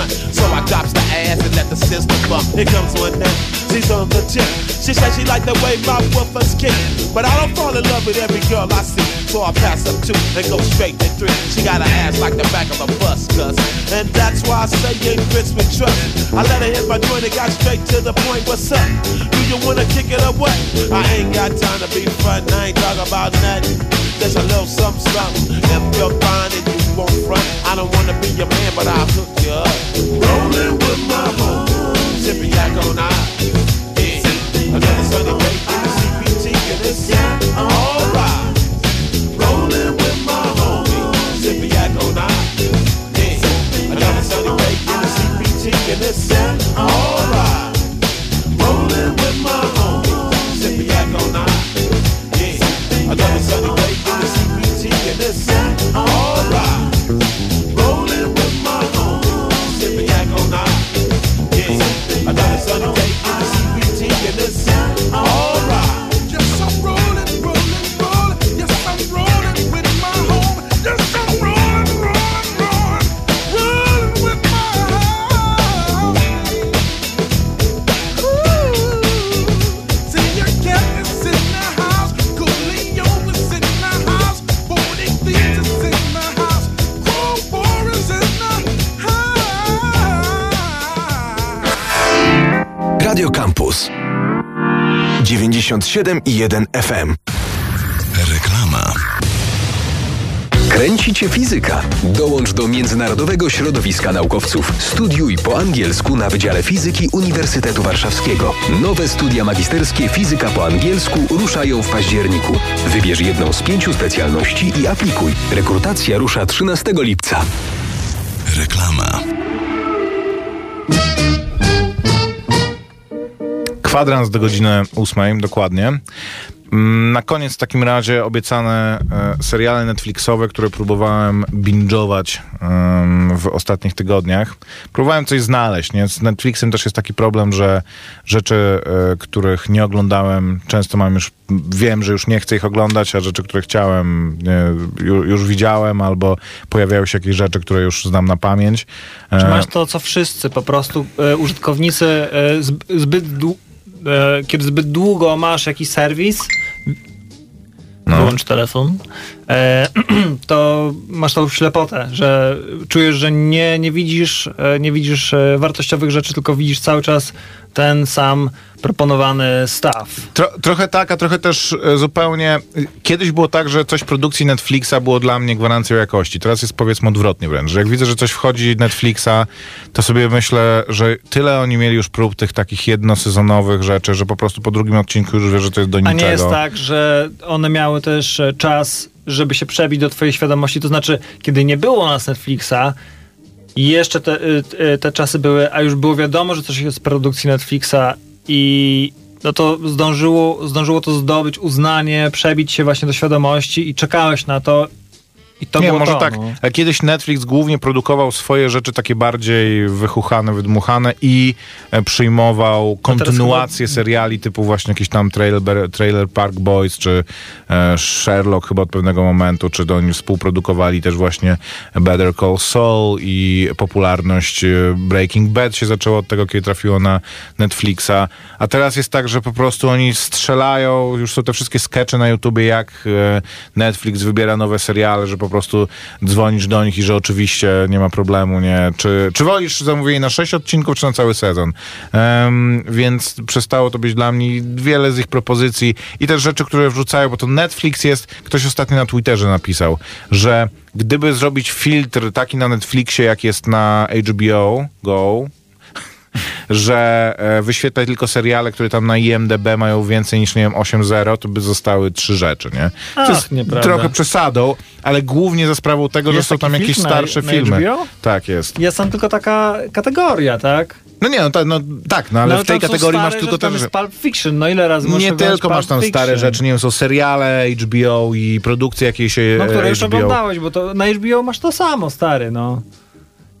front. So I drops the ass and let the system bump. Here comes one now. She's on the tip. She said she like the way my woofers kick. But I don't fall in love with every girl I see. So I pass up two and go straight to three. She got an ass like the back of a bus, cuz. And that's why I say ain't fits with trust. I let her hit my joint and got straight to the point. What's up? Do you wanna kick it or what? I ain't got time to be front. I ain't talking about nothing. There's a little something, something. If you're fine and won't front, I don't wanna be your man, but I'll hook you up. Rolling with my home, sipping yak on. Yeah, another break 97,1 FM. Reklama. Kręci cię fizyka. Dołącz do Międzynarodowego Środowiska Naukowców. Studiuj po angielsku na Wydziale Fizyki Uniwersytetu Warszawskiego. Nowe studia magisterskie Fizyka po angielsku ruszają w październiku. Wybierz jedną z pięciu specjalności i aplikuj. Rekrutacja rusza 13 lipca. Reklama. Kwadrans do godziny ósmej, dokładnie. Mm, Na koniec w takim razie obiecane e, seriale Netflixowe, które próbowałem binge'ować w ostatnich tygodniach. Próbowałem coś znaleźć, nie? Z Netflixem też jest taki problem, że rzeczy, e, których nie oglądałem, często mam już, wiem, że już nie chcę ich oglądać, a rzeczy, które chciałem, już widziałem, albo pojawiają się jakieś rzeczy, które już znam na pamięć. Czy E, masz to, co wszyscy, po prostu użytkownicy zb- zbyt dłu- e, kiedy zbyt długo masz jakiś serwis, No. wyłącz telefon, to masz tą ślepotę, że czujesz, że nie, nie widzisz, e, nie widzisz e, wartościowych rzeczy, tylko widzisz cały czas ten sam proponowany staw. Tro, trochę tak, a trochę też e, zupełnie. Kiedyś było tak, że coś produkcji Netflixa było dla mnie gwarancją jakości. Teraz jest powiedzmy odwrotnie wręcz. Że jak widzę, że coś wchodzi Netflixa, to sobie myślę, że tyle oni mieli już prób tych takich jednosezonowych rzeczy, że po prostu po drugim odcinku już wiesz, że to jest do A niczego. nie jest tak, że one miały też e, czas, żeby się przebić do twojej świadomości. To znaczy, kiedy nie było nas Netflixa jeszcze te, y, y, te czasy były, a już było wiadomo, że coś jest z produkcji Netflixa i no to zdążyło, zdążyło to zdobyć uznanie, przebić się właśnie do świadomości i czekałeś na to i to nie, może to, tak. no. Kiedyś Netflix głównie produkował swoje rzeczy takie bardziej wychuchane, wydmuchane i e, przyjmował kontynuacje seriali typu właśnie jakiś tam Trailer, trailer Park Boys, czy e, Sherlock chyba od pewnego momentu, czy to oni współprodukowali też właśnie Better Call Saul i popularność e, Breaking Bad się zaczęła od tego, kiedy trafiło na Netflixa. A teraz jest tak, że po prostu oni strzelają, już są te wszystkie skecze na YouTubie, jak e, Netflix wybiera nowe seriale, że po prostu dzwonisz do nich i że oczywiście nie ma problemu, nie? Czy, czy wolisz zamówienie na sześć odcinków, czy na cały sezon? Em, więc przestało to być dla mnie wiele z ich propozycji i też rzeczy, które wrzucają, bo to Netflix jest, ktoś ostatnio na Twitterze napisał, że gdyby zrobić filtr taki na Netflixie, jak jest na HBO Go, że e, wyświetlać tylko seriale, które tam na IMDB mają więcej niż, nie wiem, 8.0, to by zostały trzy rzeczy, nie? To Ach, jest nieprawda. trochę przesadą, ale głównie za sprawą tego, Jest że są tam jakieś na- starsze na filmy. HBO? Tak jest. Jest tam tylko taka kategoria, tak? No nie, no, ta, no tak, no ale No, w tej kategorii stare masz tylko rzeczy, też... jest Pulp Fiction, no ile razy Nie tylko masz tam stare Fiction? rzeczy, nie wiem, są seriale HBO i produkcje jakieś e, No, które już HBO. oglądałeś, bo to na HBO masz to samo, stary, no.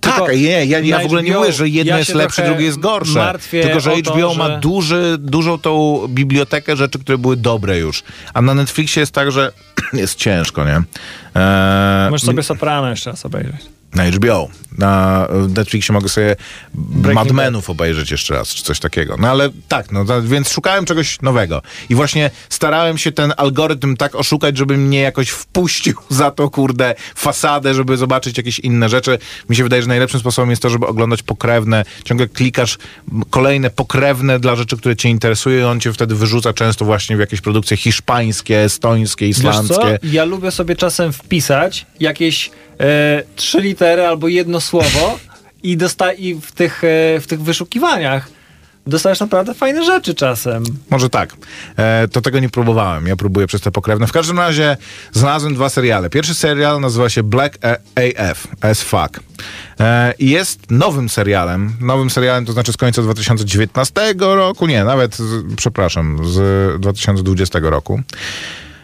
Tak, nie, ja, ja w ogóle nie mówię, że jedno ja jest lepsze, drugie jest gorsze. Tylko, że to, HBO ma że- duży, dużą tą bibliotekę rzeczy, które były dobre już. A na Netflixie jest tak, że jest ciężko, nie? Eee, Możesz sobie Soprano jeszcze raz obejrzeć. Na HBO. Na Netflixie mogę sobie Mad Bad. Menów obejrzeć jeszcze raz, czy coś takiego. No ale tak, no więc szukałem czegoś nowego. I właśnie starałem się ten algorytm tak oszukać, żeby mnie jakoś wpuścił za to, kurde, fasadę, żeby zobaczyć jakieś inne rzeczy. Mi się wydaje, że najlepszym sposobem jest to, żeby oglądać pokrewne. Ciągle klikasz kolejne pokrewne dla rzeczy, które cię interesują i on cię wtedy wyrzuca często właśnie w jakieś produkcje hiszpańskie, estońskie, islandzkie. Ja lubię sobie czasem wpisać jakieś e, trzy litery albo jedno słowo i, dosta- i w, tych, e, w tych wyszukiwaniach dostajesz naprawdę fajne rzeczy czasem. Może tak. E, to tego nie próbowałem. Ja próbuję przez te pokrewne. W każdym razie znalazłem dwa seriale. Pierwszy serial nazywa się Black AF, as fuck. E, jest nowym serialem. Nowym serialem to znaczy z końca 2019 roku. Nie, nawet, z, przepraszam, z 2020 roku.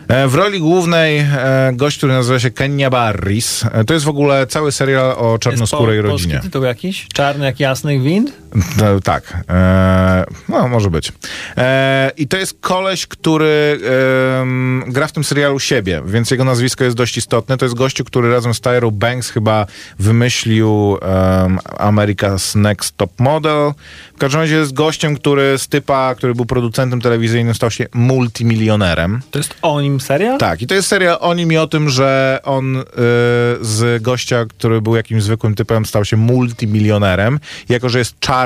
E, W roli głównej e, gość, który nazywa się Kenya Barris. E, To jest w ogóle cały serial o Jest czarnoskórej po- rodzinie. Tytuł jakiś? Czarny jak jasny wind? No, tak. E, no, może być. E, I to jest koleś, który em, gra w tym serialu siebie, więc jego nazwisko jest dość istotne. To jest gościu, który razem z Tyrą Banks chyba wymyślił America's Next Top Model. W każdym razie jest gościem, który z typa, który był producentem telewizyjnym, stał się multimilionerem. To jest o nim serial? Tak, i to jest seria o nim i o tym, że on y, z gościa, który był jakimś zwykłym typem, stał się multimilionerem. Jako, że jest czarny,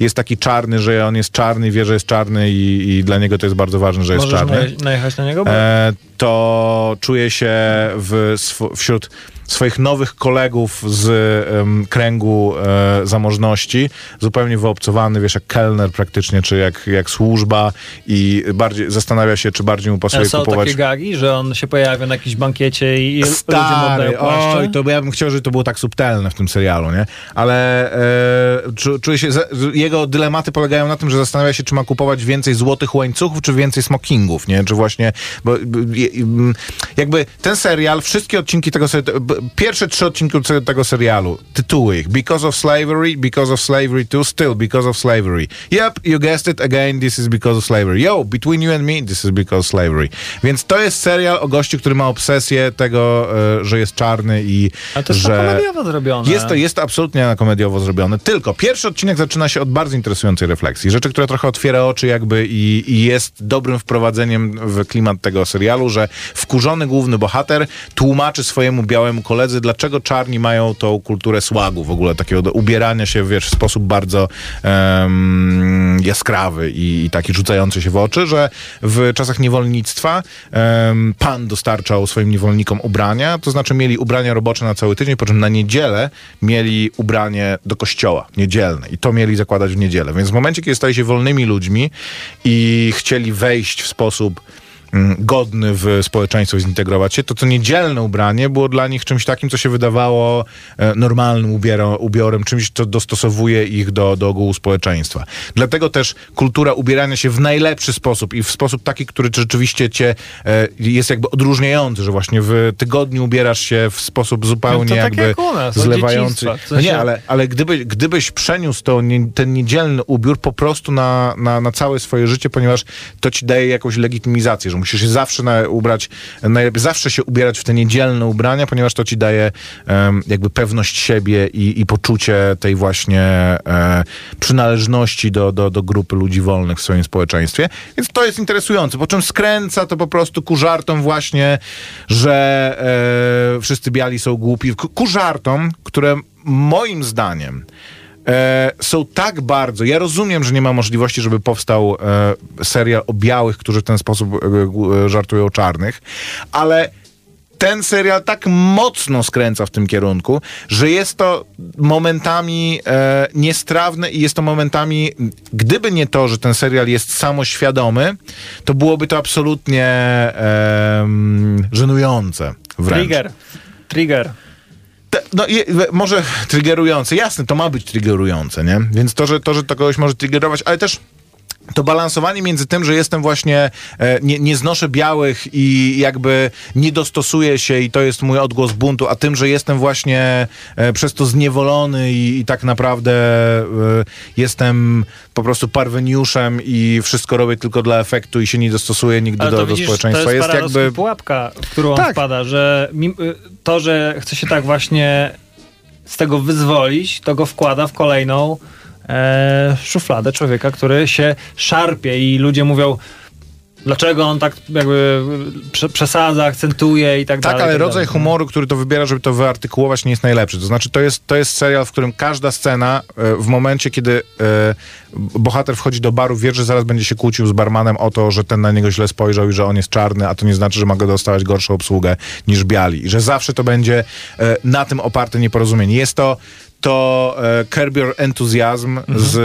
jest taki czarny, że on jest czarny, wie, że jest czarny i, i dla niego to jest bardzo ważne, że jest Możesz czarny. naje- najechać na niego? E, to czuje się w, wśród swoich nowych kolegów z em, kręgu e, zamożności zupełnie wyobcowany, wiesz, jak kelner praktycznie, czy jak, jak służba i bardziej zastanawia się, czy bardziej mu pasuje są kupować... takie gagi, że on się pojawia na jakimś bankiecie i Stary, płaszcze? oj, to ja bym chciał, żeby to było tak subtelne w tym serialu, nie? Ale e, czu, czuję się, jego dylematy polegają na tym, że zastanawia się, czy ma kupować więcej złotych łańcuchów, czy więcej smokingów, nie? Czy właśnie, bo jakby ten serial, wszystkie odcinki tego serialu, pierwsze trzy odcinki tego serialu, tytuły ich, Because of Slavery, Because of Slavery 2, Still Because of Slavery. Yep, you guessed it again, this is because of slavery. Yo, between you and me, this is because of slavery. Więc to jest serial o gościu, który ma obsesję tego, e, że jest czarny i A to jest że... że... komediowo zrobione. Jest to, jest to absolutnie na komediowo zrobione. Tylko pierwszy odcinek zaczyna się od bardzo interesującej refleksji. Rzeczy, która trochę otwiera oczy jakby i, i jest dobrym wprowadzeniem w klimat tego serialu, że wkurzony główny bohater tłumaczy swojemu białemu koledzy, dlaczego czarni mają tą kulturę słagu w ogóle, takiego ubierania się wiesz, w sposób bardzo em, jaskrawy i, i taki rzucający się w oczy, że w czasach niewolnictwa em, pan dostarczał swoim niewolnikom ubrania, to znaczy mieli ubrania robocze na cały tydzień, po czym na niedzielę mieli ubranie do kościoła, niedzielne i to mieli zakładać w niedzielę. Więc w momencie, kiedy stali się wolnymi ludźmi i chcieli wejść w sposób godny w społeczeństwo zintegrować się, to to niedzielne ubranie było dla nich czymś takim, co się wydawało e, normalnym ubiero, ubiorem, czymś, co dostosowuje ich do, do ogółu społeczeństwa. Dlatego też kultura ubierania się w najlepszy sposób i w sposób taki, który rzeczywiście cię e, jest jakby odróżniający, że właśnie w tygodniu ubierasz się w sposób zupełnie No tak jakby jak u nas, zlewający. No nie, ale, ale gdyby, gdybyś przeniósł to, ten niedzielny ubiór po prostu na, na, na całe swoje życie, ponieważ to ci daje jakąś legitymizację, że musisz się zawsze na, ubrać, najlepiej zawsze się ubierać w te niedzielne ubrania, ponieważ to ci daje em, jakby pewność siebie i, i poczucie tej właśnie e, przynależności do, do, do grupy ludzi wolnych w swoim społeczeństwie. Więc to jest interesujące. Po czym skręca to po prostu ku żartom właśnie, że e, wszyscy biali są głupi. Ku, ku żartom, które moim zdaniem e, są tak bardzo. Ja rozumiem, że nie ma możliwości, żeby powstał e, serial o białych, którzy w ten sposób e, e, żartują o czarnych, ale ten serial tak mocno skręca w tym kierunku, że jest to momentami e, niestrawne i jest to momentami, gdyby nie to, że ten serial jest samoświadomy, to byłoby to absolutnie e, żenujące wręcz. Trigger. Trigger. No we- może triggerujące, jasne, to ma być triggerujące, nie? Więc to, że, to, że to kogoś może triggerować, ale też to balansowanie między tym, że jestem właśnie, e, nie, nie znoszę białych i jakby nie dostosuję się i to jest mój odgłos buntu, a tym, że jestem właśnie e, przez to zniewolony i, i tak naprawdę e, jestem po prostu parweniuszem i wszystko robię tylko dla efektu i się nie dostosuję nigdy do, to do widzisz, społeczeństwa. to jest, jest jakby... pułapka, w którą on Tak. wpada, że to, że chce się tak właśnie z tego wyzwolić, to go wkłada w kolejną e, szufladę człowieka, który się szarpie i ludzie mówią, dlaczego on tak jakby prze, przesadza, akcentuje i tak, Tak, dalej. ale tak rodzaj dalej. humoru, który to wybiera, żeby to wyartykułować, nie jest najlepszy. To znaczy, to jest, to jest serial, w którym każda scena, e, w momencie, kiedy e, bohater wchodzi do baru, wie, że zaraz będzie się kłócił z barmanem o to, że ten na niego źle spojrzał i że on jest czarny, a to nie znaczy, że ma go dostawać gorszą obsługę niż biali. I że zawsze to będzie e, na tym oparte nieporozumienie. Jest to to e, Curb Your Enthusiasm z,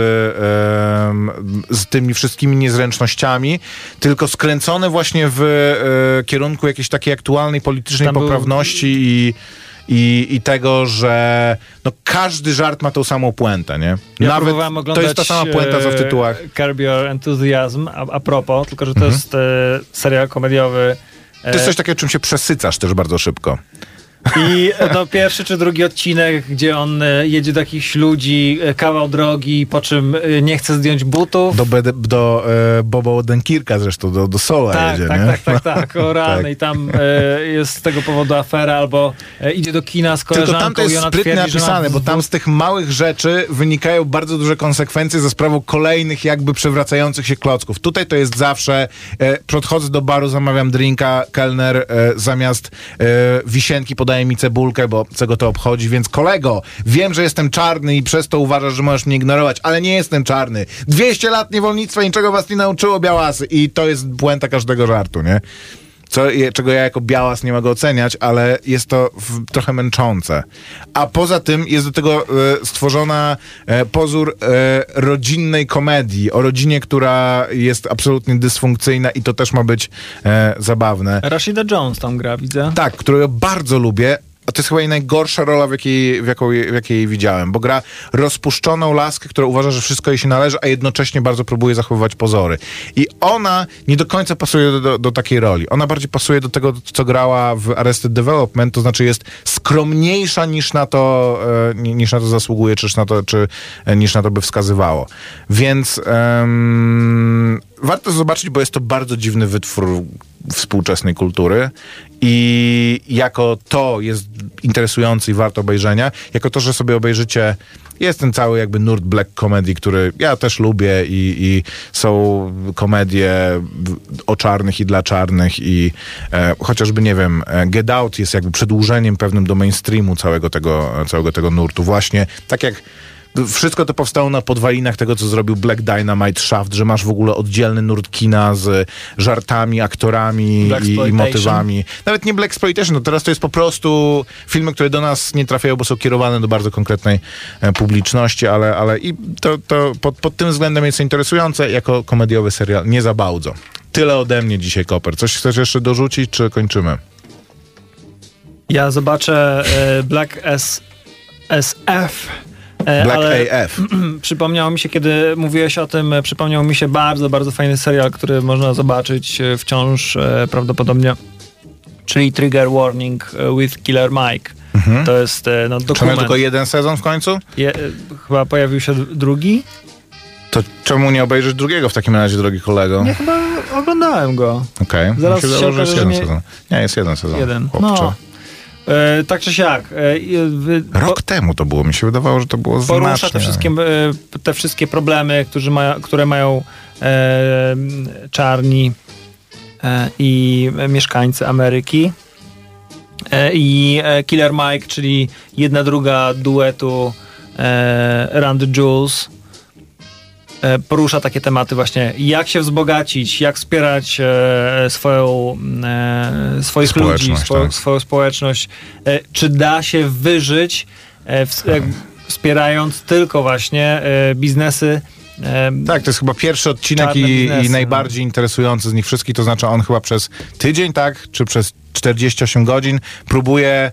em, z tymi wszystkimi niezręcznościami, tylko skręcone właśnie w e, kierunku jakiejś takiej aktualnej politycznej Tam był- poprawności i, i, i tego, że no, każdy żart ma tą samą puentę, nie? Ja próbowałem to jest ta sama puenta, co w e, tytułach. Curb Your Enthusiasm, a, a propos, tylko że to Mhm. jest e, serial komediowy. To jest coś takiego, czym się przesycasz też bardzo szybko. I no, pierwszy czy drugi odcinek, gdzie on e, jedzie do jakichś ludzi, e, kawał drogi, po czym e, nie chce zdjąć butów. Do, Bede- do e, Boba Odenkirka zresztą, do, do Sola tak, jedzie, tak, nie? tak, tak, tak, o rany. Tak. I tam e, jest z tego powodu afera, albo e, idzie do kina z koleżanką Tylko tam to jest i ona sprytnie twierdzi, że ma napisane, bo tam z tych małych rzeczy wynikają bardzo duże konsekwencje za sprawą kolejnych jakby przewracających się klocków. Tutaj to jest zawsze, e, podchodzę do baru, zamawiam drinka, kelner e, zamiast e, wisienki podaje mi cebulkę, bo co go to obchodzi, więc kolego, wiem, że jestem czarny i przez to uważasz, że możesz mnie ignorować, ale nie jestem czarny. 200 lat niewolnictwa niczego was nie nauczyło, białasy. I to jest błęda każdego żartu, nie? Co, czego ja jako białas nie mogę oceniać, ale jest to w, trochę męczące. A poza tym jest do tego e, stworzona e, pozór e, rodzinnej komedii o rodzinie, która jest absolutnie dysfunkcyjna i to też ma być zabawne. Rashida Jones tam gra, widzę. Tak, którą ja bardzo lubię. A to jest chyba najgorsza rola, w jakiej, w, jaką, w jakiej widziałem, bo gra rozpuszczoną laskę, która uważa, że wszystko jej się należy, a jednocześnie bardzo próbuje zachowywać pozory. I ona nie do końca pasuje do, do, do takiej roli. Ona bardziej pasuje do tego, co grała w Arrested Development, to znaczy jest skromniejsza niż na to, e, ni- niż na to zasługuje, czy, na to, czy e, niż na to by wskazywało. Więc em, warto zobaczyć, bo jest to bardzo dziwny wytwór współczesnej kultury i jako to jest interesujący i warto obejrzenia, jako to, że sobie obejrzycie jest ten cały jakby nurt black comedy, który ja też lubię i, i są komedie o czarnych i dla czarnych i e, chociażby, nie wiem, e, Get Out jest jakby przedłużeniem pewnym do mainstreamu całego tego, całego tego nurtu. Właśnie tak jak wszystko to powstało na podwalinach tego, co zrobił Black Dynamite Shaft, że masz w ogóle oddzielny nurt kina z żartami, aktorami i, i motywami. Nawet nie Black Exploitation, no teraz to jest po prostu filmy, które do nas nie trafiają, bo są kierowane do bardzo konkretnej e, publiczności, ale, ale i to, to pod, pod tym względem jest interesujące jako komediowy serial. Nie za bardzo. Tyle ode mnie dzisiaj, Koper. Coś chcesz jeszcze dorzucić, czy kończymy? Ja zobaczę e, Black S, SF. E, Black ale AF. Przypomniało mi się, kiedy mówiłeś o tym, e, przypomniał mi się bardzo, bardzo fajny serial, który można zobaczyć e, wciąż prawdopodobnie, czyli Trigger Warning with Killer Mike. To jest no, Czy miał dokument. tylko jeden sezon w końcu? Je, chyba pojawił się drugi? To czemu nie obejrzysz drugiego w takim razie, drogi kolego? Nie, chyba oglądałem go. Okej. Zaraz Mi się jest okaże, że jeden nie- sezon. Nie, jest jeden sezon. Jeden. Chłopcze. No. E, tak czy siak. E, wy, Rok temu to było. Mi się wydawało, że to było porusza znacznie. te wszystkie, e, te wszystkie problemy, którzy mają, które mają e, czarni e, i mieszkańcy Ameryki. E, I e, Killer Mike, czyli jedna druga duetu e, Randy Jules, e, porusza takie tematy właśnie, jak się wzbogacić, jak wspierać e, swoją, e, swoich ludzi, Społeczność, swo, tak. swoją społeczność. E, czy da się wyżyć, e, w, jak, wspierając tylko właśnie e, biznesy e, Tak, to jest chyba pierwszy odcinek i, i no. najbardziej interesujący z nich wszystkich. To znaczy on chyba przez tydzień, tak, czy przez 48 godzin próbuje e,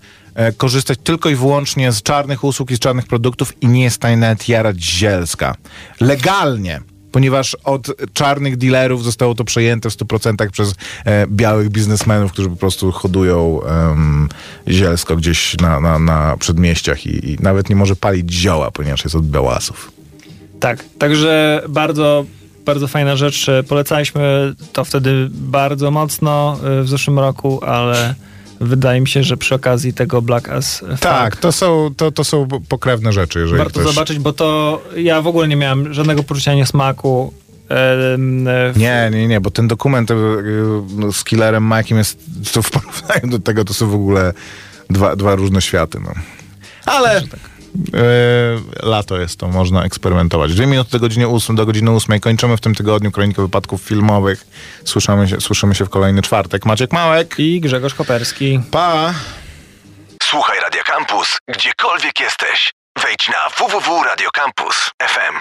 korzystać tylko i wyłącznie z czarnych usług i z czarnych produktów i nie jest stanie nawet jarać zielska. Legalnie. Ponieważ od czarnych dealerów zostało to przejęte w 100% przez e, białych biznesmenów, którzy po prostu hodują em, zielsko gdzieś na, na, na przedmieściach i, i nawet nie może palić zioła, ponieważ jest od białasów. Tak, także bardzo, bardzo fajna rzecz. Polecaliśmy to wtedy bardzo mocno y, w zeszłym roku, ale wydaje mi się, że przy okazji tego Black as Fuck Tak, to są, to, to są pokrewne rzeczy. Jeżeli warto ktoś... zobaczyć, bo to ja w ogóle nie miałem żadnego poczucia niesmaku. e, w- Nie, nie, nie, bo ten dokument e, e, z killerem Mike'iem jest, to w porównaniu do tego to są w ogóle dwa, dwa różne światy. No. Ale lato jest to, można eksperymentować. Dwie minuty do godziny 8, do godziny 8 kończymy w tym tygodniu kronikę wypadków filmowych. Słyszymy się, słyszymy się w kolejny czwartek. Maciek Małek. I Grzegorz Koperski. Pa! Słuchaj Radio Campus, gdziekolwiek jesteś. Wejdź na www.radiocampus.fm.